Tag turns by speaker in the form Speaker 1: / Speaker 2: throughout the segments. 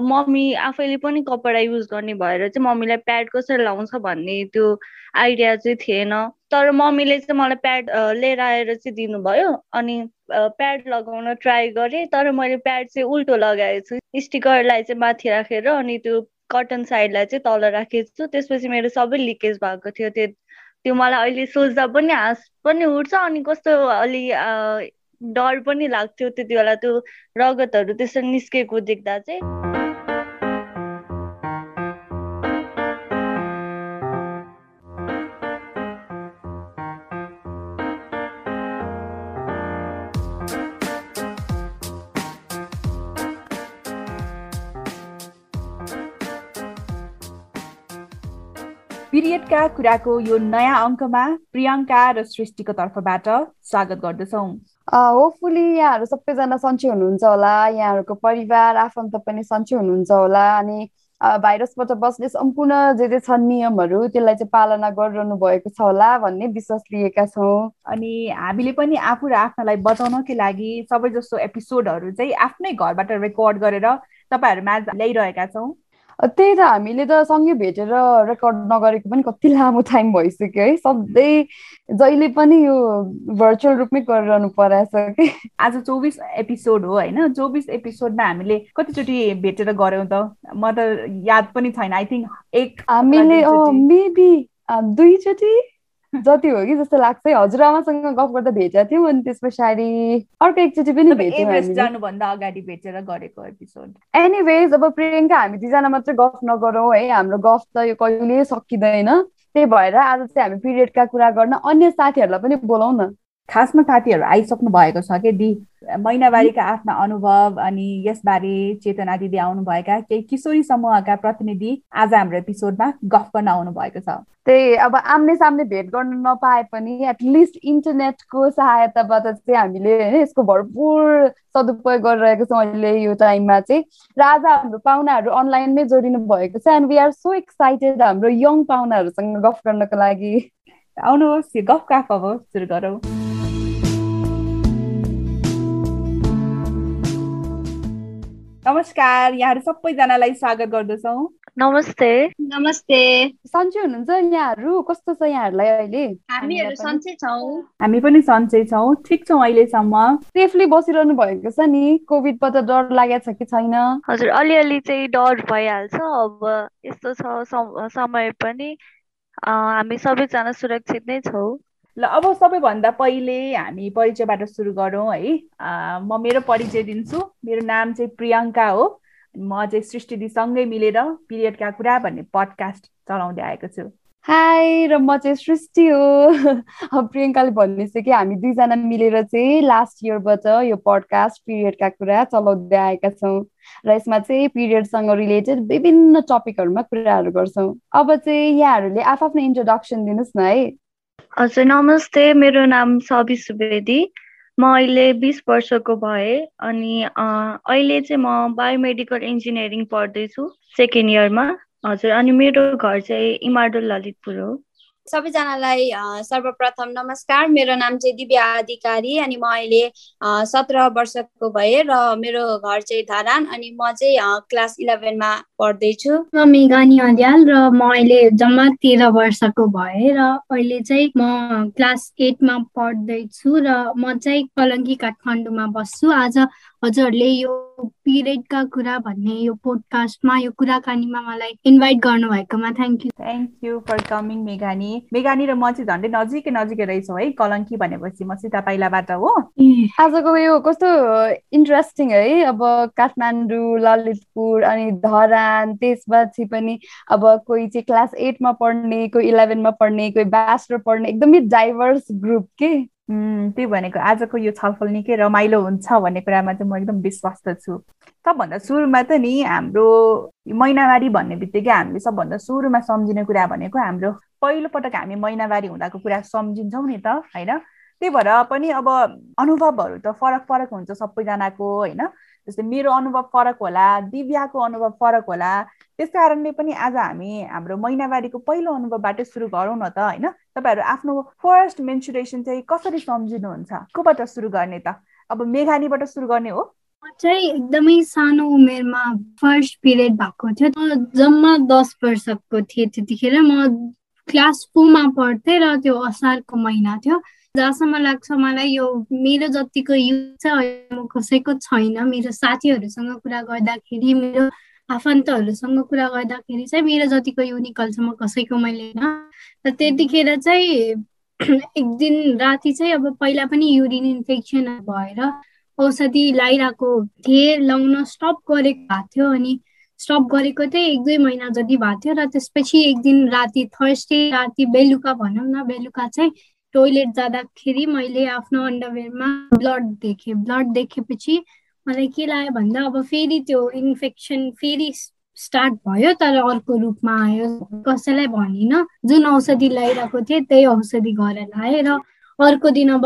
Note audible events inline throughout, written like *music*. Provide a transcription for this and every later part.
Speaker 1: Mummy आफैले पनि कपडा युज गर्ने भएर चाहिँ मम्मीलाई प्याड कसरी लाउँछ भन्ने त्यो आइडिया चाहिँ थिएन। तर मम्मीले चाहिँ मलाई प्याड लिएर आएर चाहिँ दिनुभयो अनि प्याड लगाउन ट्राई गरेँ। तर मैले प्याड चाहिँ उल्टो लगाएको छु। स्टिकरलाई चाहिँ माथि राखेर अनि त्यो कटन साइडलाई चाहिँ तल राखेको छु। त्यसपछि मेरो सबै लिकेज भएको थियो। त्यो त्यो मलाई अहिले सोच्दा पनि हाँस पनि उठ्छ अनि कस्तो अलि डर पनि लाग्थ्यो त्यति बेला। त्यो रगतहरू त्यसरी निस्केको देख्दा चाहिँ।
Speaker 2: पिरियडका कुराको यो नयाँ अङ्कमा प्रियङ्का र सृष्टिको तर्फबाट स्वागत गर्दछौँ।
Speaker 3: होपफुली यहाँहरू सबैजना सन्चै हुनुहुन्छ होला यहाँहरूको परिवार आफन्त पनि सन्चै हुनुहुन्छ होला अनि भाइरसबाट बस्ने सम्पूर्ण जे जे छन् नियमहरू त्यसलाई चाहिँ पालना गरिरहनु भएको छ होला भन्ने विश्वास लिएका छौँ।
Speaker 2: अनि हामीले पनि आफू र आफ्नालाई बचाउनकै लागि सबै जस्तो एपिसोडहरू चाहिँ आफ्नै घरबाट रेकर्ड गरेर तपाईँहरूमा ल्याइरहेका छौँ।
Speaker 3: त्यही त हामीले त सँगै भेटेर रेकर्ड नगरेको पनि कति लामो टाइम भइसक्यो है। सधैँ जहिले पनि यो भर्चुअल रूपमै गरिरहनु परेछ कि।
Speaker 2: आज चौबिस एपिसोड हो होइन। चौबिस एपिसोडमा हामीले कतिचोटि भेटेर गऱ्यौँ त? म त याद पनि छैन। आई थिङ्क एक
Speaker 3: हामीले मेबी दुईचोटि। जति हो कि जस्तो लाग्छ। है हजुरआमासँग गफ गर्दा भेटेको थियौँ अनि त्यस पछाडि अर्को एकचोटि पनि भेट्यौँ
Speaker 2: जानुभन्दा अगाडि भेटेर गरेको एपिसोड
Speaker 3: एनिवेज अब प्रियङ्का हामी दुईजना मात्रै गफ नगरौँ है। हाम्रो गफ त यो कहिले सकिँदैन। त्यही भएर आज चाहिँ हामी पिरियडका कुरा गर्न अन्य साथीहरूलाई पनि बोलाउँ न
Speaker 2: खासमा साथीहरू आइसक्नु भएको छ कि? दि महिनावारीका आफ्ना अनुभव अनि यसबारे चेतना दिदी आउनुभएका केही किशोरी समूहका प्रतिनिधि आज हाम्रो एपिसोडमा गफ गर्न आउनु भएको छ।
Speaker 3: त्यही अब आम्ने सामने भेट गर्न नपाए पनि एटलिस्ट इन्टरनेटको सहायताबाट चाहिँ हामीले होइन यसको भरपुर सदुपयोग गरिरहेको छौँ अहिले यो टाइममा चाहिँ। र आज हाम्रो पाहुनाहरू अनलाइनमै जोडिनु भएको छ and we are so excited हाम्रो यङ पाहुनाहरूसँग गफ गर्नको लागि।
Speaker 2: आउनुहोस् गफ गफ अब सुरु गरौँ। नमस्कार यहाँहरू सबैजनालाई स्वागत गर्दछौ।
Speaker 1: नमस्ते।
Speaker 4: नमस्ते।
Speaker 3: सन्चै हुनुहुन्छ यहाँहरू? कस्तो छ यहाँहरूलाई अहिले?
Speaker 4: हामीहरू सन्चै छौँ।
Speaker 2: हामी पनि सन्चै छौँ। ठिक छौँ अहिलेसम्म।
Speaker 3: सेफली बसिरहनु भएको छ नि? कोभिडबाट डर लागेको छ कि छैन?
Speaker 1: हजुर अलिअलि चाहिँ डर भइहाल्छ। अब यस्तो छ समय पनि हामी सबैजना सुरक्षित नै छौँ।
Speaker 2: ल अब सबैभन्दा पहिले हामी परिचयबाट सुरु गरौँ है। म मेरो परिचय दिन्छु। मेरो नाम चाहिँ प्रियङ्का हो। म चाहिँ सृष्टिदीसँगै मिलेर पिरियडका कुरा भन्ने पडकास्ट चलाउँदै आएको छु।
Speaker 3: हाई र म चाहिँ सृष्टि हो। *laughs* प्रियङ्काले भन्दैछ कि हामी दुईजना मिलेर चाहिँ लास्ट इयरबाट यो पडकास्ट पिरियडका कुरा चलाउँदै आएका छौँ। र यसमा चाहिँ पिरियडसँग रिलेटेड विभिन्न टपिकहरूमा कुराहरू गर्छौँ। अब चाहिँ यहाँहरूले आफ्नो इन्ट्रोडक्सन दिनुहोस् न है।
Speaker 1: हजुर नमस्ते मेरो नाम सबी सुवेदी। म अहिले बिस वर्षको भएँ अनि अहिले चाहिँ म बायोमेडिकल इन्जिनियरिङ पढ्दैछु सेकेन्ड इयरमा। हजुर अनि मेरो घर चाहिँ इमाडोल ललितपुर हो।
Speaker 4: सबैजनालाई सर्वप्रथम नमस्कार। मेरो नाम चाहिँ दिव्या अधिकारी अनि म अहिले सत्र वर्षको भएँ र मेरो घर चाहिँ धरान अनि म चाहिँ क्लास इलेभेनमा पढ्दैछु।
Speaker 5: म मेघानी अर्याल र म अहिले जम्मा तेह्र वर्षको भएँ र अहिले चाहिँ म क्लास एटमा पढ्दैछु र म चाहिँ कलङ्की काठमाडौँमा बस्छु। आज हजुरहरूले यो पिरियडका कुरा भन्ने यो पोडकास्टमा यो कुराकानीमा मलाई इन्भाइट गर्नुभएकोमा thank you
Speaker 2: thank you for coming मेघानी मेघानी र म चाहिँ झन्डै नजिकै नजिकै रहेछौँ है कलङ्की भनेपछि। म सीता पाइलाबाट हो।
Speaker 3: आजको यो कस्तो इन्ट्रेस्टिङ है अब काठमाडौँ ललितपुर अनि धरान त्यसपछि पनि अब कोही चाहिँ क्लास एटमा पढ्ने कोही इलेभेनमा पढ्ने कोही ब्याचलर पढ्ने एकदमै डाइभर्स ग्रुप के?
Speaker 2: त्यही भनेको आजको यो छलफल निकै रमाइलो हुन्छ भन्ने कुरामा चाहिँ म एकदम विश्वस्त छु। सबभन्दा सुरुमा त नि हाम्रो महिनावारी भन्ने बित्तिकै हामीले सबभन्दा सुरुमा सम्झिने कुरा भनेको हाम्रो पहिलो पटक हामी महिनावारी हुँदाको कुरा सम्झिन्छौँ नि त होइन? त्यही भएर पनि अब अनुभवहरू त फरक फरक हुन्छ सबैजनाको होइन? जस्तै मेरो अनुभव फरक होला दिव्याको अनुभव फरक होला त्यस कारणले पनि आज हामी हाम्रो महिनावारीको पहिलो अनुभवबाटै सुरु गरौँ न त होइन? तपाईँहरू आफ्नो फर्स्ट मेन्सुरेसन चाहिँ कसरी सम्झिनुहुन्छ? कोबाट सुरु गर्ने त? अब मेघानीबाट सुरु गर्ने हो।
Speaker 5: चाहिँ एकदमै सानो उमेरमा फर्स्ट पिरियड भएको थियो जम्मा दस वर्षको थिएँ त्यतिखेर म क्लास फोरमा पढ्थेँ र त्यो असारको महिना थियो। जहाँसम्म लाग्छ मलाई यो मेरो जतिको युथ चाहिँ म कसैको छैन। मेरो साथीहरूसँग कुरा गर्दाखेरि मेरो आफन्तहरूसँग कुरा गर्दाखेरि चाहिँ मेरो जतिको युनिकल छ म कसैको मैले होइन। र त्यतिखेर चाहिँ *clears throat* एक दिन राति चाहिँ अब पहिला पनि युरिन इन्फेक्सन भएर औषधि लगाइरहेको थिएँ। लाउन स्टप गरेको भएको थियो अनि स्टप गरेको चाहिँ एक दुई महिना जति भएको थियो। र त्यसपछि एक दिन राति थर्सडे राति बेलुका भनौँ न बेलुका चाहिँ टोइलेट जाँदाखेरि मैले आफ्नो अन्डरवेयरमा ब्लड देखेँ। ब्लड देखेपछि मलाई के लाग्यो भन्दा अब फेरि त्यो इन्फेक्सन फेरि स्टार्ट भयो तर अर्को रूपमा आयो। कसैलाई भनिनँ जुन औषधि लगाइरहेको थिएँ त्यही औषधि गरेर लाएँ र अर्को दिन अब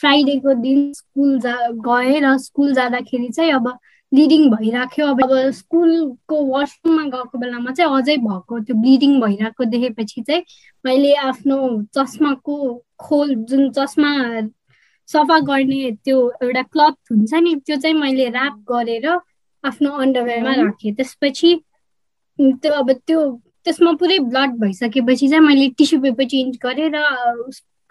Speaker 5: फ्राइडेको दिन स्कुल जा गएँ र स्कुल जाँदाखेरि चाहिँ अब ब्लिडिङ भइराख्यो। अब अब स्कुलको वासरुममा गएको बेलामा चाहिँ अझै भएको त्यो ब्लिडिङ भइरहेको देखेपछि चाहिँ मैले आफ्नो चस्माको खोल जुन चस्मा सफा गर्ने त्यो एउटा क्लथ हुन्छ नि त्यो चाहिँ मैले ऱ्याप गरेर आफ्नो अन्डरवेयरमा राखेँ। त्यसपछि त्यो अब त्यो त्यसमा पुरै ब्लड भइसकेपछि चाहिँ मैले टिस्यु पेपर चेन्ज गरेँ र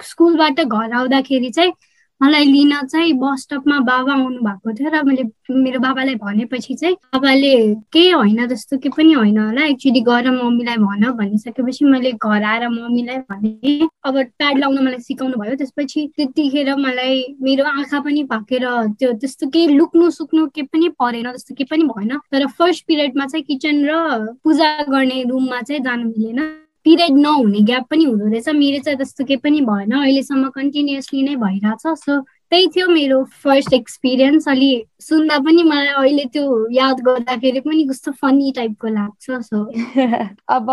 Speaker 5: स्कुलबाट घर आउँदाखेरि चाहिँ मलाई लिन चाहिँ बस स्टपमा बाबा आउनु भएको थियो र मैले मेरो बाबालाई भनेपछि चाहिँ बाबाले केही होइन जस्तो के पनि होइन होला। एक्चुली गएर मम्मीलाई भन भनिसकेपछि मैले घर आएर मम्मीलाई भने। अब प्याड लाउन मलाई सिकाउनु भयो। त्यसपछि त्यतिखेर मलाई मेरो आँखा पनि पाकेर त्यो त्यस्तो केही लुक्नु सुक्नु के पनि परेन जस्तो के पनि भएन। तर फर्स्ट पिरियडमा चाहिँ किचन र पूजा गर्ने रुममा चाहिँ जानु मिलेन। पिरियड नहुने ग्याप पनि हुँदो रहेछ। मेरो चाहिँ त्यस्तो केही पनि भएन। अहिलेसम्म कन्टिन्युसली नै भइरहेछ। सो त्यही थियो मेरो फर्स्ट एक्सपिरियन्स अलि सुन्दा पनि मलाई अहिले त्यो याद गर्दाखेरि पनि कस्तो फनी टाइपको लाग्छ। सो *laughs*
Speaker 3: अब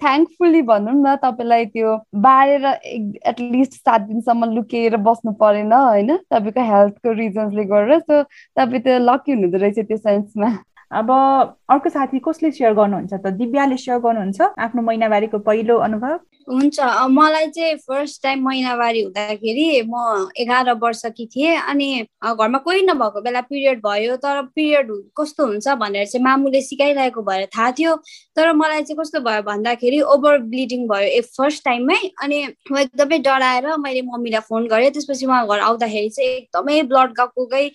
Speaker 3: थ्याङ्कफुल्ली भनौँ न तपाईँलाई त्यो बारेर एटलिस्ट सात दिनसम्म लुकेर बस्नु परेन होइन? तपाईँको हेल्थको रिजन्सले गरेर। सो तपाईँ त लकी हुनुहुँदो रहेछ त्यो सेन्समा
Speaker 2: अब अर्को साथी कसले सेयर गर्नुहुन्छ त? दिव्याले सेयर गर्नुहुन्छ आफ्नो महिनावारीको पहिलो अनुभव?
Speaker 4: हुन्छ मलाई चाहिँ फर्स्ट टाइम महिनावारी हुँदाखेरि म एघार वर्षकी थिएँ अनि घरमा कोही नभएको बेला पिरियड भयो तर पिरियड कस्तो हुन्छ भनेर चाहिँ मामुले सिकाइरहेको भएर थाहा थियो। तर मलाई चाहिँ कस्तो भयो भन्दाखेरि ओभर ब्लिडिङ भयो ए फर्स्ट टाइममै अनि म एकदमै डराएर मैले मम्मीलाई फोन गरेँ। त्यसपछि उहाँ घर आउँदाखेरि चाहिँ एकदमै ब्लड गएको गई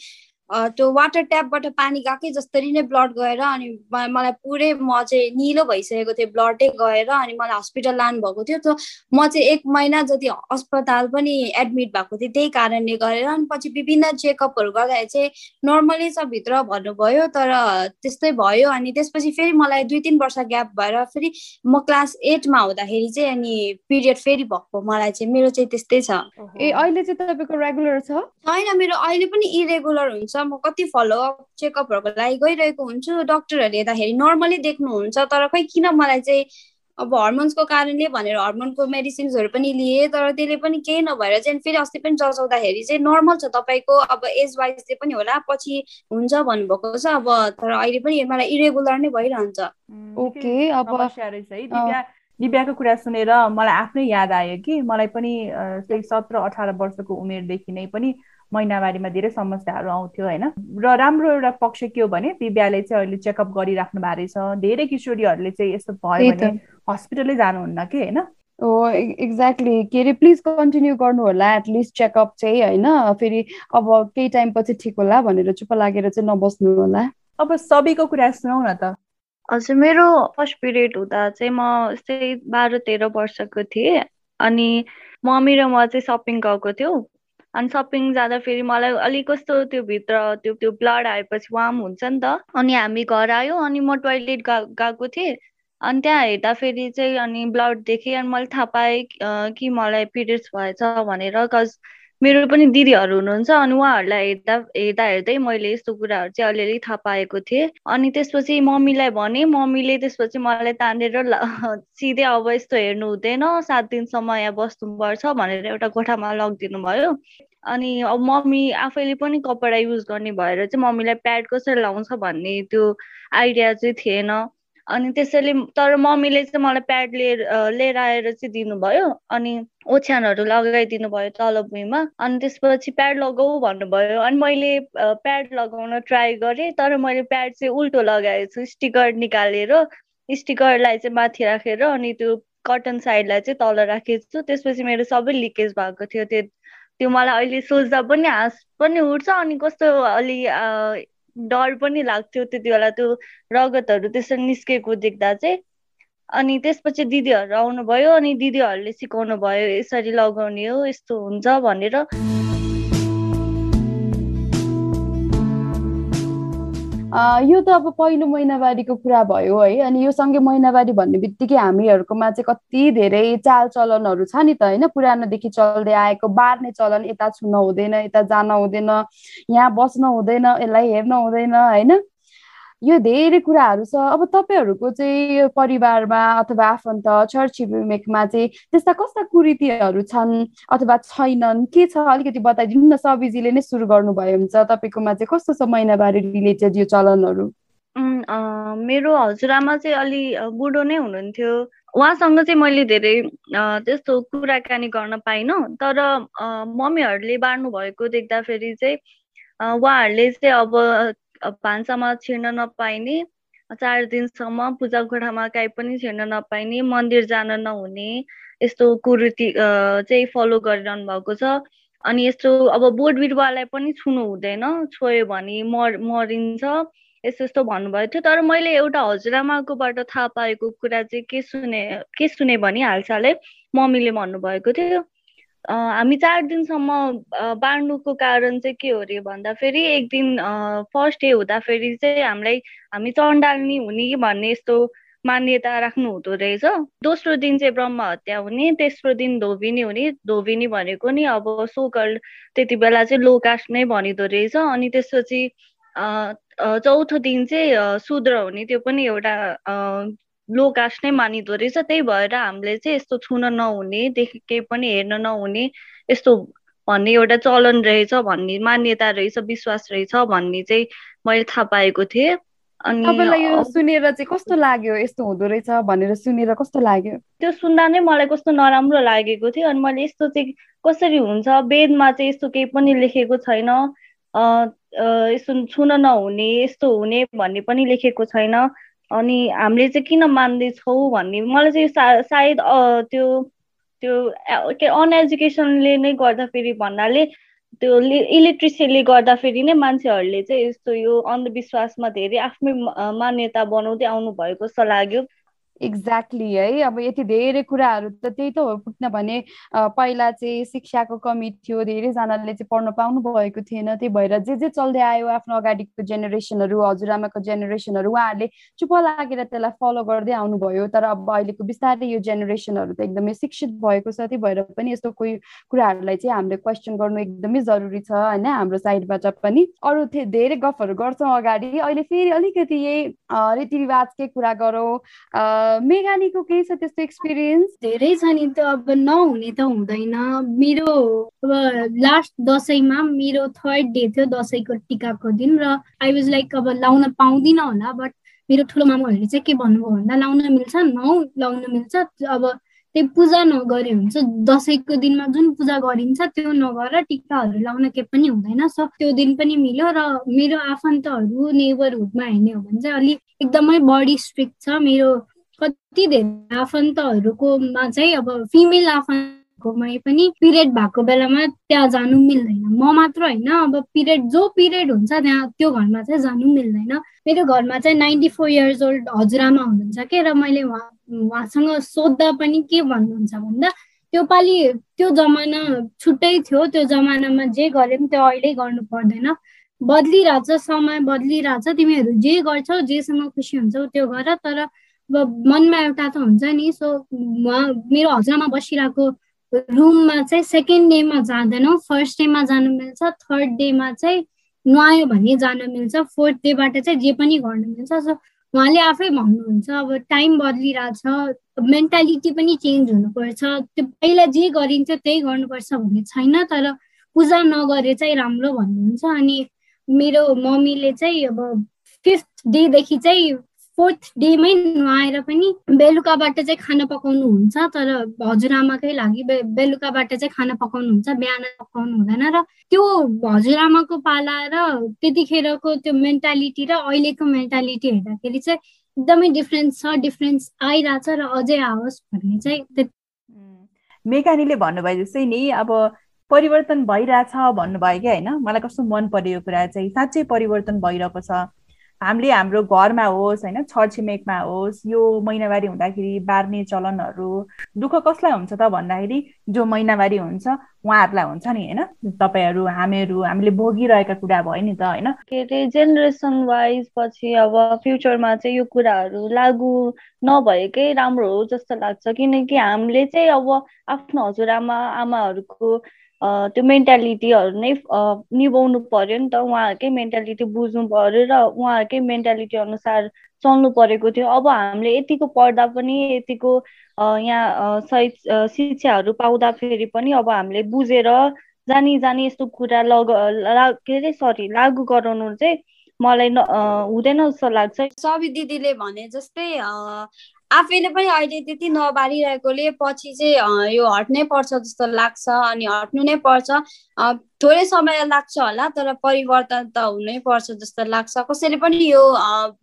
Speaker 4: त्यो वाटर ट्यापबाट पानी गएकै जसरी नै ब्लड गएर अनि मलाई पुरै म चाहिँ निलो भइसकेको थिएँ ब्लडै गएर अनि मलाई हस्पिटल लानु भएको थियो। त म चाहिँ एक महिना जति अस्पताल पनि एडमिट भएको थिएँ त्यही कारणले गरेर अनि पछि विभिन्न चेकअपहरू गर्दाखेरि चाहिँ नर्मली छ भित्र भन्नुभयो तर त्यस्तै भयो अनि त्यसपछि फेरि मलाई दुई तिन वर्ष ग्याप भएर फेरि म क्लास एटमा हुँदाखेरि चाहिँ अनि पिरियड फेरि भएको मलाई चाहिँ मेरो चाहिँ त्यस्तै छ।
Speaker 3: ए अहिले चाहिँ तपाईँको रेगुलर छ?
Speaker 4: होइन मेरो अहिले पनि इरेगुलर हुन्छ। हुन्छ म कति फलोअप चेकअपहरूको लागि गइरहेको हुन्छु। डक्टरहरूले हेर्दाखेरि नर्मली देख्नुहुन्छ तर खै किन मलाई चाहिँ अब हर्मोन्सको कारणले भनेर हर्मोनको मेडिसिन्सहरू पनि लिएँ तर त्यसले पनि केही नभएर चाहिँ फेरि अस्ति पनि जचाउँदाखेरि चाहिँ नर्मल छ तपाईँको अब एज वाइज चाहिँ पनि होला पछि हुन्छ भन्नुभएको छ अब तर अहिले पनि मलाई इरेगुलर नै भइरहन्छ।
Speaker 3: ओके अब
Speaker 2: दिव्याको कुरा सुनेर मलाई आफ्नै याद आयो कि मलाई पनि सत्र अठार वर्षको उमेरदेखि नै पनि महिनावारीमा धेरै समस्याहरू आउँथ्यो होइन? र राम्रो एउटा पक्ष के हो भने दिव्याले चाहिँ अहिले चेकअप गरिराख्नु भएको रहेछ। धेरै किशोरीहरूले चाहिँ यस्तो भयो भने हस्पिटलै जानुहुन्न कि होइन?
Speaker 3: हो एक्ज्याक्टली के अरे प्लिज कन्टिन्यू गर्नु होला एटलिस्ट चेकअप चाहिँ होइन? फेरि अब केही टाइम पछि ठिक होला भनेर चुप लागेर चाहिँ नबस्नु होला।
Speaker 2: अब सबैको कुरा सुनौ न त।
Speaker 1: हजुर मेरो फर्स्ट पिरियड हुँदा चाहिँ म यस्तै बाह्र तेह्र वर्षको थिएँ। अनि मम्मी र म चाहिँ सपिङ गएको थियौँ। अनि सपिङ जाँदा फेरि मलाई अलिक कस्तो त्यो भित्र त्यो त्यो ब्लड आएपछि वाम हुन्छ नि त। अनि हामी घर आयो अनि म टोइलेट गा गएको थिएँ। अनि त्यहाँ हेर्दा फेरि चाहिँ अनि ब्लड देखेँ अनि मैले थाहा पाएँ कि मलाई पिरियड्स भएछ भनेर। कज मेरो पनि दिदीहरू हुनुहुन्छ अनि उहाँहरूलाई हेर्दा हेर्दा हेर्दै मैले यस्तो कुराहरू चाहिँ अलिअलि थाहा पाएको थिएँ। अनि त्यसपछि मम्मीलाई भने मम्मीले त्यसपछि मलाई तानेर सिधै अब यस्तो हेर्नु हुँदैन सात दिनसम्म यहाँ बस्नुपर्छ भनेर एउटा कोठामा लगिदिनु भयो अनि अब मम्मी आफैले पनि कपडा युज गर्ने भएर चाहिँ मम्मीलाई प्याड कसरी लाउँछ भन्ने त्यो आइडिया चाहिँ थिएन। अनि त्यसैले तर मम्मीले चाहिँ मलाई प्याड लिएर लिएर आएर चाहिँ दिनुभयो। अनि ओछ्यानहरू लगाइदिनु भयो तल भुइँमा। अनि त्यसपछि प्याड लगाऊ भन्नुभयो। अनि मैले प्याड लगाउन ट्राई गरेँ तर मैले प्याड चाहिँ उल्टो लगाएको छु। स्टिकर निकालेर स्टिकरलाई चाहिँ माथि राखेर अनि त्यो कटन साइडलाई चाहिँ तल राखेको छु। त्यसपछि मेरो सबै लिकेज भएको थियो। त्यो त्यो मलाई अहिले सोच्दा पनि हाँस पनि उठ्छ। अनि कस्तो अलि डर पनि लाग्थ्यो त्यति बेला त्यो रगतहरू त्यसरी निस्केको देख्दा चाहिँ। अनि त्यसपछि दिदीहरू आउनुभयो अनि दिदीहरूले सिकाउनु भयो यसरी लगाउने हो यस्तो हुन्छ भनेर।
Speaker 3: यो त अब पहिलो महिनावारीको कुरा भयो है अनि यो सँगै महिनावारी भन्ने बित्तिकै हामीहरूकोमा चाहिँ कति धेरै चालचलनहरू छ नि त होइन? पुरानोदेखि चल्दै आएको बार्ने चलन यता छुन हुँदैन यता जान हुँदैन यहाँ बस्न हुँदैन यसलाई हेर्न हुँदैन होइन? यो धेरै कुराहरू छ। अब तपाईँहरूको चाहिँ परिवारमा अथवा आफन्त छरछिमेकमा चाहिँ त्यस्ता कस्ता कुरीतिहरू छन् अथवा छैनन्? के छ? अलिकति बताइदिनु न सबिजीले नै सुरु गर्नुभयो हुन्छ तपाईँकोमा चाहिँ कस्तो छ महिनावारी रिलेटेड यो चलनहरू?
Speaker 1: मेरो हजुरआमा चाहिँ अलि बुढो नै हुनुहुन्थ्यो। उहाँसँग चाहिँ मैले धेरै त्यस्तो कुराकानी गर्न पाइनँ। तर मम्मीहरूले बाँड्नु भएको देख्दाखेरि चाहिँ उहाँहरूले चाहिँ अब भान्सामा छिर्न नपाइने चार दिनसम्म पूजा कोठामा काहीँ पनि छिर्न नपाइने मन्दिर जान नहुने यस्तो कुरीति चाहिँ फलो गरिरहनु भएको छ। अनि यस्तो अब बोट बिरुवालाई पनि छुनु हुँदैन छोयो भने मर मरिन्छ यस्तो यस्तो भन्नुभएको थियो। तर मैले एउटा हजुरआमाकोबाट थाहा पाएको कुरा चाहिँ के सुने के सुने भने हालसालै मम्मीले भन्नुभएको थियो। हामी चार दिनसम्म बाँड्नुको कारण चाहिँ के हो अरे भन्दाखेरि एक दिन फर्स्ट डे हुँदाखेरि चाहिँ हामीलाई हामी चण्डाल्नी हुने भन्ने यस्तो मान्यता राख्नु हुँदो रहेछ। दोस्रो दिन चाहिँ ब्रह्म हत्या हुने तेस्रो दिन धोबिनी हुने। धोबिनी भनेको नि अब सोकल त्यति बेला चाहिँ लोकास नै भनिदो रहेछ। अनि त्यसपछि चौथो दिन चाहिँ शूद्र हुने। त्यो पनि एउटा लो कास्ट नै मानिदो रहेछ। त्यही भएर हामीले चाहिँ यस्तो छुन नहुने देखि केही पनि हेर्न नहुने यस्तो भन्ने एउटा चलन रहेछ भन्ने मान्यता रहेछ विश्वास रहेछ भन्ने चाहिँ मैले थाहा पाएको थिएँ।
Speaker 3: अनि तपाईँलाई यो सुनेर चाहिँ कस्तो लाग्यो? यस्तो हुँदो रहेछ भनेर सुनेर कस्तो लाग्यो?
Speaker 1: त्यो सुन्दा नै मलाई कस्तो नराम्रो लागेको थियो अनि मैले यस्तो चाहिँ कसरी हुन्छ? वेदमा चाहिँ यस्तो केही पनि लेखेको छैन। यस्तो छुन नहुने यस्तो हुने भन्ने पनि लेखेको छैन। अनि हामीले चाहिँ किन मान्दैछौँ भन्ने मलाई चाहिँ सा सायद त्यो त्यो के अनएजुकेसनले नै गर्दाखेरि भन्नाले त्यो इलेक्ट्रिसिटीले गर्दाखेरि नै मान्छेहरूले चाहिँ यस्तो यो अन्धविश्वासमा धेरै आफ्नै मान्यता बनाउँदै आउनु भएको जस्तो लाग्यो।
Speaker 3: एक्ज्याक्टली है। अब यति धेरै कुराहरू त त्यही त हो। किनभने पहिला चाहिँ शिक्षाको कमी थियो धेरैजनाले चाहिँ पढ्न पाउनु भएको थिएन। त्यही भएर जे जे चल्दै आयो आफ्नो अगाडिको जेनेरेसनहरू हजुरआमाको जेनेरेसनहरू उहाँहरूले चुप लागेर त्यसलाई फलो गर्दै आउनुभयो। तर अब अहिलेको बिस्तारै यो जेनेरेसनहरू त एकदमै शिक्षित भएको छ। त्यही भएर पनि यस्तो कोही कुराहरूलाई चाहिँ हामीले क्वेसन गर्नु एकदमै जरुरी छ होइन? हाम्रो साइडबाट पनि। अरू धेरै गफहरू गर्छौँ अगाडि। अहिले फेरि अलिकति यही रीतिरिवाजकै कुरा गरौँ। मेघानीको केही छ त्यस्तो एक्सपिरियन्स
Speaker 5: धेरै छ नि त अब नहुने त हुँदैन। मेरो अब लास्ट दसैँमा मेरो थर्ड डे थियो दसैँको टिकाको दिन र आई वाज लाइक अब लाउन पाउँदिनँ होला बट मेरो ठुलो मामाहरूले चाहिँ के भन्नुभयो भन्दा लाउन मिल्छ नौ लाउन मिल्छ अब त्यो पूजा नगरे हुन्छ। दसैँको दिनमा जुन पूजा गरिन्छ त्यो नगरेर टिकाहरू लाउन के पनि हुँदैन। सो त्यो दिन पनि मिल्यो र मेरो आफन्तहरू नेबरहुडमा हेर्ने हो भने चाहिँ अलिक एकदमै बडी स्ट्रिक्ट छ। मेरो कति धेरै आफन्तहरूकोमा चाहिँ अब फिमेल आफन्तकोमै पनि पिरियड भएको बेलामा त्यहाँ जानु मिल्दैन। म मात्र होइन अब पिरियड जो पिरियड हुन्छ त्यहाँ त्यो घरमा चाहिँ जानु मिल्दैन। मेरो घरमा चाहिँ नाइन्टी फोर इयर्स ओल्ड हजुरआमा हुनुहुन्छ के र मैले उहाँ उहाँसँग सोद्धा पनि के भन्नुहुन्छ भन्दा त्यो पालि त्यो जमाना छुट्टै थियो त्यो जमानामा जे गरे पनि त्यो अहिले गर्नु पर्दैन। बदलिरहेछ समय बदलिरहेछ तिमीहरू जे गर्छौ जेसँग खुसी हुन्छौ त्यो गर। तर अब मनमा एउटा त हुन्छ नि सो मेरो हजुरमा बसिरहेको रुममा चाहिँ सेकेन्ड डेमा जाँदैनौँ फर्स्ट डेमा जानु मिल्छ थर्ड डेमा चाहिँ नुहायो भने जानु मिल्छ फोर्थ डेबाट चाहिँ जे पनि गर्नु मिल्छ। सो उहाँले आफै भन्नुहुन्छ अब टाइम बदलिरहेछ मेन्टालिटी पनि चेन्ज हुनुपर्छ। त्यो पहिला जे गरिन्छ त्यही गर्नुपर्छ भन्ने छैन तर पूजा नगरे चाहिँ राम्रो भन्नुहुन्छ। अनि मेरो मम्मीले चाहिँ अब फिफ्थ डेदेखि चाहिँ फोर्थ डेमै नुहाएर पनि बेलुकाबाट चाहिँ खाना पकाउनु हुन्छ तर हजुरआमाकै लागि बेलुकाबाट चाहिँ खाना पकाउनु हुन्छ बिहान पकाउनु हुँदैन र त्यो हजुरआमाको पाला र त्यतिखेरको त्यो मेन्टालिटी र अहिलेको मेन्टालिटी हेर्दाखेरि चाहिँ एकदमै डिफ्रेन्स छ डिफ्रेन्स आइरहेछ र अझै आओस् भन्ने चाहिँ
Speaker 2: मेकानीले भन्नुभयो जस्तै नि अब परिवर्तन भइरहेछ भन्नुभयो कि होइन? मलाई कस्तो मन पर्यो कुरा चाहिँ साँच्चै परिवर्तन भइरहेको छ। हामीले हाम्रो घरमा होस् होइन छरछिमेकमा होस् यो महिनावारी हुँदाखेरि बार्ने चलनहरू दुःख कसलाई हुन्छ त भन्दाखेरि जो महिनावारी हुन्छ उहाँहरूलाई हुन्छ नि होइन? तपाईँहरू हामीहरू हामीले भोगिरहेका कुरा भयो नि त होइन?
Speaker 1: के अरे जेनेरेसन वाइज पछि अब फ्युचरमा चाहिँ यो कुराहरू लागु नभएकै राम्रो हो जस्तो लाग्छ। किनकि हामीले चाहिँ अब आफ्नो हजुरआमा आमाहरूको त्यो मेन्टालिटीहरू नै निभाउनु पर्यो नि त। उहाँहरूकै मेन्टालिटी बुझ्नु पर्यो र उहाँहरूकै मेन्टालिटी अनुसार चल्नु परेको थियो। अब हामीले यतिको पढ्दा पनि यतिको यहाँ सही शिक्षाहरू पाउँदाखेरि पनि अब हामीले बुझेर जानी जानी यस्तो कुरा लग के अरे सरी लागु गराउनु चाहिँ मलाई हुँदैन जस्तो लाग्छ।
Speaker 4: सवि दिदीले भने जस्तै आफैले पनि अहिले त्यति नबारिरहेकोले पछि चाहिँ यो हट्नै पर्छ जस्तो लाग्छ अनि हट्नु नै पर्छ। थोरै समय लाग्छ होला तर परिवर्तन त हुनै पर्छ जस्तो लाग्छ। कसैले पनि यो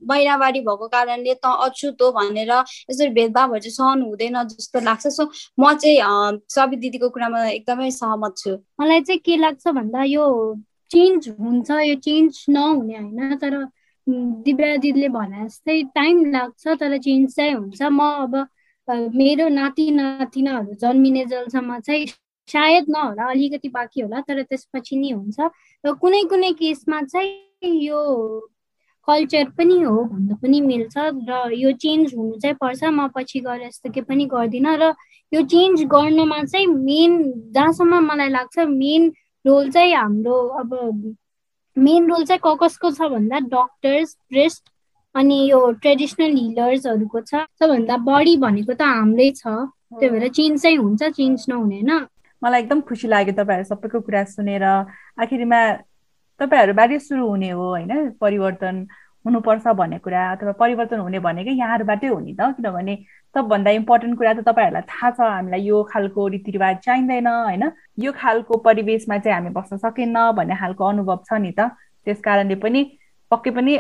Speaker 4: महिनावारी भएको कारणले त अछुत हो भनेर यसरी भेदभावहरू चाहिँ सहनु हुँदैन जस्तो लाग्छ। सो म चाहिँ सबै दिदीको कुरामा एकदमै सहमत छु।
Speaker 5: मलाई चाहिँ के लाग्छ भन्दा यो चेन्ज हुन्छ यो चेन्ज नहुने होइन तर दिव्या दिदीले भने जस्तै टाइम लाग्छ तर चेन्ज चाहिँ हुन्छ। म अब मेरो नाति नातिनाहरू जन्मिने जलसम्म चाहिँ सायद नहोला अलिकति बाँकी होला तर त्यसपछि नि हुन्छ। र कुनै कुनै केसमा चाहिँ यो कल्चर पनि हो भन्नु पनि मिल्छ र यो चेन्ज हुनु चाहिँ पर्छ। म पछि गएर यस्तो के पनि गर्दिनँ र यो चेन्ज गर्नुमा चाहिँ मेन जहाँसम्म मलाई लाग्छ मेन रोल चाहिँ हाम्रो अब मेन रोल चाहिँ ककसको छ भन्दा डक्टर्स प्रेस्ट अनि यो ट्रेडिसनल हिलर्सहरूको छ। सबभन्दा बढी भनेको त हाम्रै छ। त्यही भएर चेन्ज चाहिँ हुन्छ चेन्ज नहुने होइन।
Speaker 2: मलाई एकदम खुसी लाग्यो तपाईँहरू सबैको कुरा सुनेर। आखिरमा तपाईँहरूबाटै सुरु हुने हो होइन? परिवर्तन। हुनुपर्छ भन्ने कुरा अथवा परिवर्तन हुने भनेकै यहाँहरूबाटै हो नि त। किनभने सबभन्दा इम्पोर्टेन्ट कुरा त तपाईँहरूलाई थाहा छ हामीलाई यो खालको रीतिरिवाज चाहिँदैन होइन? यो खालको परिवेशमा चाहिँ हामी बस्न सकेन्न भन्ने खालको अनुभव छ नि त। त्यस कारणले पनि पक्कै पनि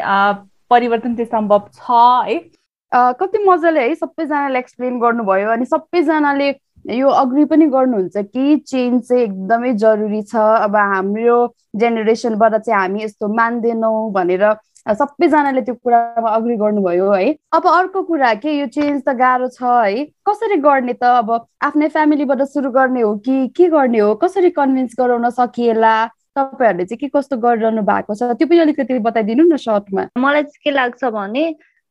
Speaker 2: परिवर्तन चाहिँ सम्भव छ है?
Speaker 3: कति मजाले है सबैजनाले एक्सप्लेन गर्नुभयो अनि सबैजनाले यो अग्री पनि गर्नुहुन्छ कि चेन्ज चाहिँ एकदमै जरुरी छ। अब हाम्रो जेनेरेसनबाट चाहिँ हामी यस्तो मान्दैनौँ भनेर सबैजनाले त्यो कुरामा अग्री गर्नुभयो है। अब अर्को कुरा के यो चेन्ज त गाह्रो छ है। कसरी गर्ने त अब आफ्नै फ्यामिलीबाट सुरु गर्ने हो कि के गर्ने हो? कसरी कन्भिन्स गराउन सकिएला? तपाईँहरूले चाहिँ के कस्तो गरिरहनु भएको छ? त्यो पनि अलिकति बताइदिनु न सर्टमा
Speaker 1: मलाई चाहिँ के लाग्छ भने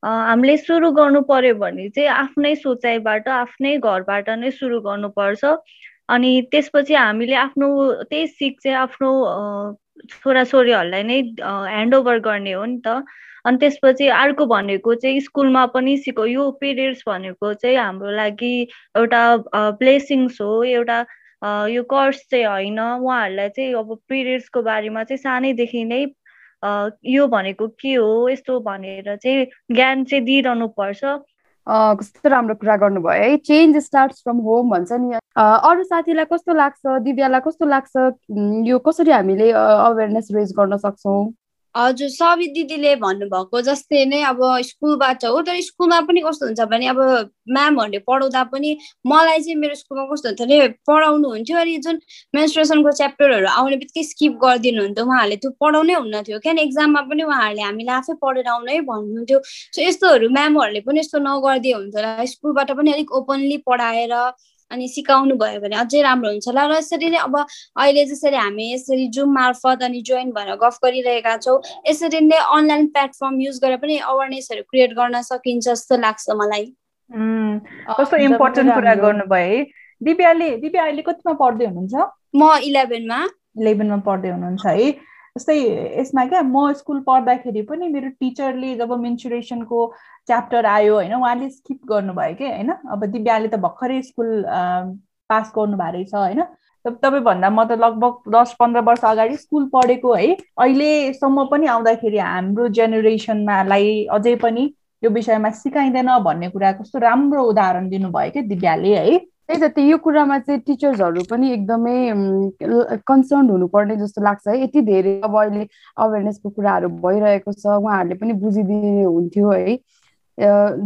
Speaker 1: हामीले सुरु गर्नु पर्यो भने चाहिँ आफ्नै सोचाइबाट आफ्नै घरबाट नै सुरु गर्नुपर्छ अनि त्यसपछि हामीले आफ्नो त्यही सिक चाहिँ आफ्नो छोराछोरीहरूलाई नै ह्यान्डओभर गर्ने हो नि त। अनि त्यसपछि अर्को भनेको चाहिँ स्कुलमा पनि सिको यो पिरियड्स भनेको चाहिँ हाम्रो लागि एउटा ब्लेसिङ्स हो। एउटा यो कर्स चाहिँ होइन। उहाँहरूलाई चाहिँ अब पिरियड्सको बारेमा चाहिँ सानैदेखि नै यो भनेको के हो? यस्तो भनेर चाहिँ ज्ञान चाहिँ दिइरहनु पर्छ।
Speaker 3: कस्तो राम्रो कुरा गर्नुभयो है? चेन्ज स्टार्ट फ्रम होम भन्छ नि। अरू साथीलाई कस्तो लाग्छ दिव्यालाई कस्तो लाग्छ? यो कसरी हामीले अवेरनेस रेज गर्न सक्छौँ?
Speaker 4: हजुर सबै दिदीले भन्नुभएको जस्तै नै अब स्कुलबाट हो तर स्कुलमा पनि कस्तो हुन्छ भने अब म्यामहरूले पढाउँदा पनि मलाई चाहिँ मेरो स्कुलमा कस्तो हुन्छ भने पढाउनु हुन्थ्यो अनि जुन मेन्सट्रेसनको च्याप्टरहरू आउने बित्तिकै स्किप गरिदिनु हुन्थ्यो उहाँहरूले त्यो पढाउनै हुन्न थियो किन एक्जाममा पनि उहाँहरूले हामीलाई आफै पढेर आउनै भन्नुहुन्थ्यो। सो यस्तोहरू म्यामहरूले पनि यस्तो नगरिदिए हुन्छ स्कुलबाट पनि अलिक ओपनली पढाएर अनि सिकाउनु भयो भने अझै राम्रो हुन्छ। होला र यसरी नै अब अहिले जसरी हामी यसरी जुम मार्फत अनि जोइन भएर गफ गरिरहेका छौँ यसरी नै अनलाइन प्लेटफर्म युज गरेर पनि अवेरनेसहरू क्रिएट गर्न सकिन्छ जस्तो लाग्छ मलाई।
Speaker 2: कस्तो इम्पोर्टेन्ट कुरा गर्नुभयो है? दिव्याले दिव्या अहिले कतिमा पढ्दै हुनुहुन्छ?
Speaker 4: म इलेभेनमा।
Speaker 2: इलेभेनमा पढ्दै हुनुहुन्छ है? जस्तै यसमा क्या म स्कुल पढ्दाखेरि पनि मेरो टिचरले जब मेन्सुरेसनको च्याप्टर आयो होइन उहाँले स्किप गर्नुभयो कि होइन? अब दिव्याले त भर्खरै स्कुल पास गर्नुभएको रहेछ होइन। तपाईँभन्दा म त लगभग दस पन्ध्र वर्ष अगाडि स्कुल पढेको है। अहिलेसम्म पनि आउँदाखेरि हाम्रो जेनेरेसनमालाई अझै पनि यो विषयमा सिकाइँदैन भन्ने कुरा कस्तो राम्रो उदाहरण दिनुभयो क्या दिव्याले है।
Speaker 3: त्यही त यो कुरामा चाहिँ टिचर्सहरू पनि एकदमै कन्सर्न हुनुपर्ने जस्तो लाग्छ है। यति धेरै अब अहिले अवेरनेसको कुराहरू भइरहेको छ उहाँहरूले पनि बुझिदिने हुन्थ्यो है।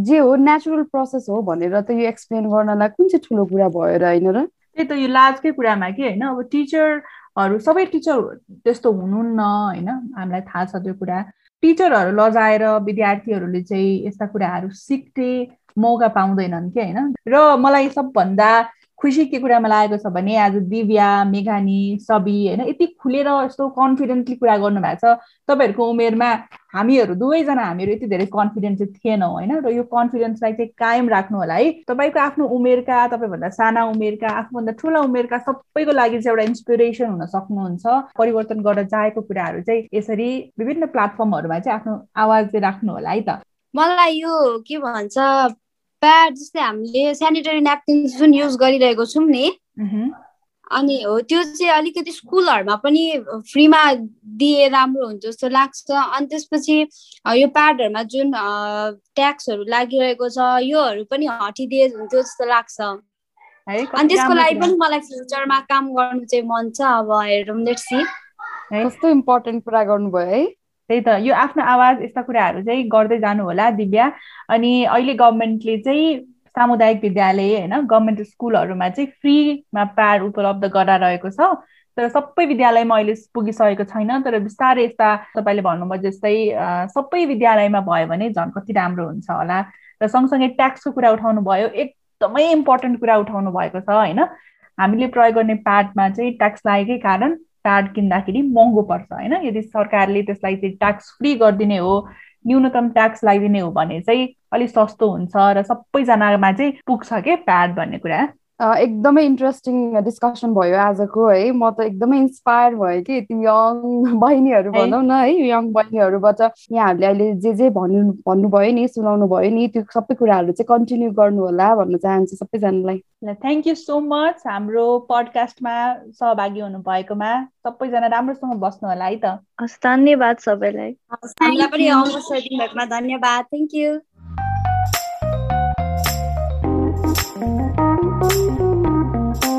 Speaker 3: जे हो नेचुरल प्रोसेस हो भनेर त यो एक्सप्लेन गर्नलाई कुन चाहिँ ठुलो कुरा भयो र होइन र?
Speaker 2: त्यही त यो लाजकै कुरामा कि होइन? अब टिचरहरू सबै टिचर त्यस्तो हुनुहुन्न होइन? हामीलाई थाहा छ त्यो कुरा। टिचरहरू लजाएर विद्यार्थीहरूले चाहिँ यस्ता कुराहरू सिक्ने मौका पाउँदैनन् कि होइन? र मलाई सबभन्दा खुसी के कुरामा लागेको छ भने आज दिव्या मेघानी सबी होइन यति खुलेर यस्तो कन्फिडेन्टली कुरा गर्नुभएको छ। तपाईँहरूको उमेरमा हामीहरू दुवैजना हामीहरू यति धेरै कन्फिडेन्ट चाहिँ थिएनौँ होइन र यो कन्फिडेन्सलाई चाहिँ कायम राख्नु होला है। तपाईँको आफ्नो उमेरका तपाईँभन्दा साना उमेरका आफूभन्दा ठुला उमेरका सबैको लागि चाहिँ एउटा इन्सपिरेसन हुन सक्नुहुन्छ। परिवर्तन गर्न चाहेको कुराहरू चाहिँ यसरी विभिन्न प्लेटफर्महरूमा चाहिँ आफ्नो आवाज चाहिँ राख्नु होला है त।
Speaker 4: मलाई यो के भन्छ प्याड जस्तै हामीले सेनिटरी न्यापकिन्स जुन युज गरिरहेको छौँ नि अनि हो त्यो चाहिँ अलिकति स्कुलहरूमा पनि फ्रीमा दिए राम्रो हुन्छ जस्तो लाग्छ। अनि त्यसपछि यो प्याडहरूमा जुन ट्याक्सहरू लागिरहेको छ योहरू पनि हटिदिए हुन्थ्यो जस्तो लाग्छ। अनि त्यसको लागि पनि मलाई फ्युचरमा काम गर्नु चाहिँ मन छ अब हेरौँ लेट्सी
Speaker 3: कस्तो इम्पोर्टेन्ट कुरा गर्नुभयो है।
Speaker 2: त्यही त। यो आफ्नो आवाज यस्ता कुराहरू चाहिँ गर्दै जानु होला दिव्या। अनि अहिले गभर्मेन्टले चाहिँ सामुदायिक विद्यालय होइन गभर्मेन्ट स्कुलहरूमा चाहिँ फ्रीमा प्याड उपलब्ध गराइरहेको छ। तर सबै विद्यालयमा अहिले पुगिसकेको छैन। तर बिस्तारै यस्ता तपाईँले भन्नुभयो जस्तै सबै विद्यालयमा भयो भने झन् कति राम्रो हुन्छ होला। र सँगसँगै ट्याक्सको कुरा उठाउनु भयो एकदमै इम्पोर्टेन्ट कुरा उठाउनु भएको छ होइन। हामीले प्रयोग गर्ने प्याडमा चाहिँ ट्याक्स लागेकै कारण प्याड किन्दाखेरि महँगो पर्छ होइन? यदि सरकारले त्यसलाई चाहिँ ट्याक्स फ्री गरिदिने हो न्यूनतम ट्याक्स लगाइदिने हो भने चाहिँ अलिक सस्तो हुन्छ र सबैजनामा चाहिँ पुग्छ के? प्याड भन्ने कुरा।
Speaker 3: एकदमै इन्ट्रेस्टिङ डिस्कसन भयो आजको है। म त एकदमै इन्सपायर भयो कि यति यङ *laughs* बहिनीहरू भनौँ न है। यङ बहिनीहरूबाट यहाँहरूले अहिले जे जे भन्नु भन्नुभयो नि सुनाउनु भयो नि त्यो सबै कुराहरू चाहिँ कन्टिन्यू गर्नु होला भन्न चाहन्छु सबैजनालाई।
Speaker 2: थ्याङ्क यू सो मच हाम्रो पडकास्टमा सहभागी हुनु भएकोमा सबैजना राम्रोसँग बस्नु होला है त।
Speaker 1: हस् धन्यवाद सबैलाई।
Speaker 4: पनि धन्यवाद। Thank you Thank you.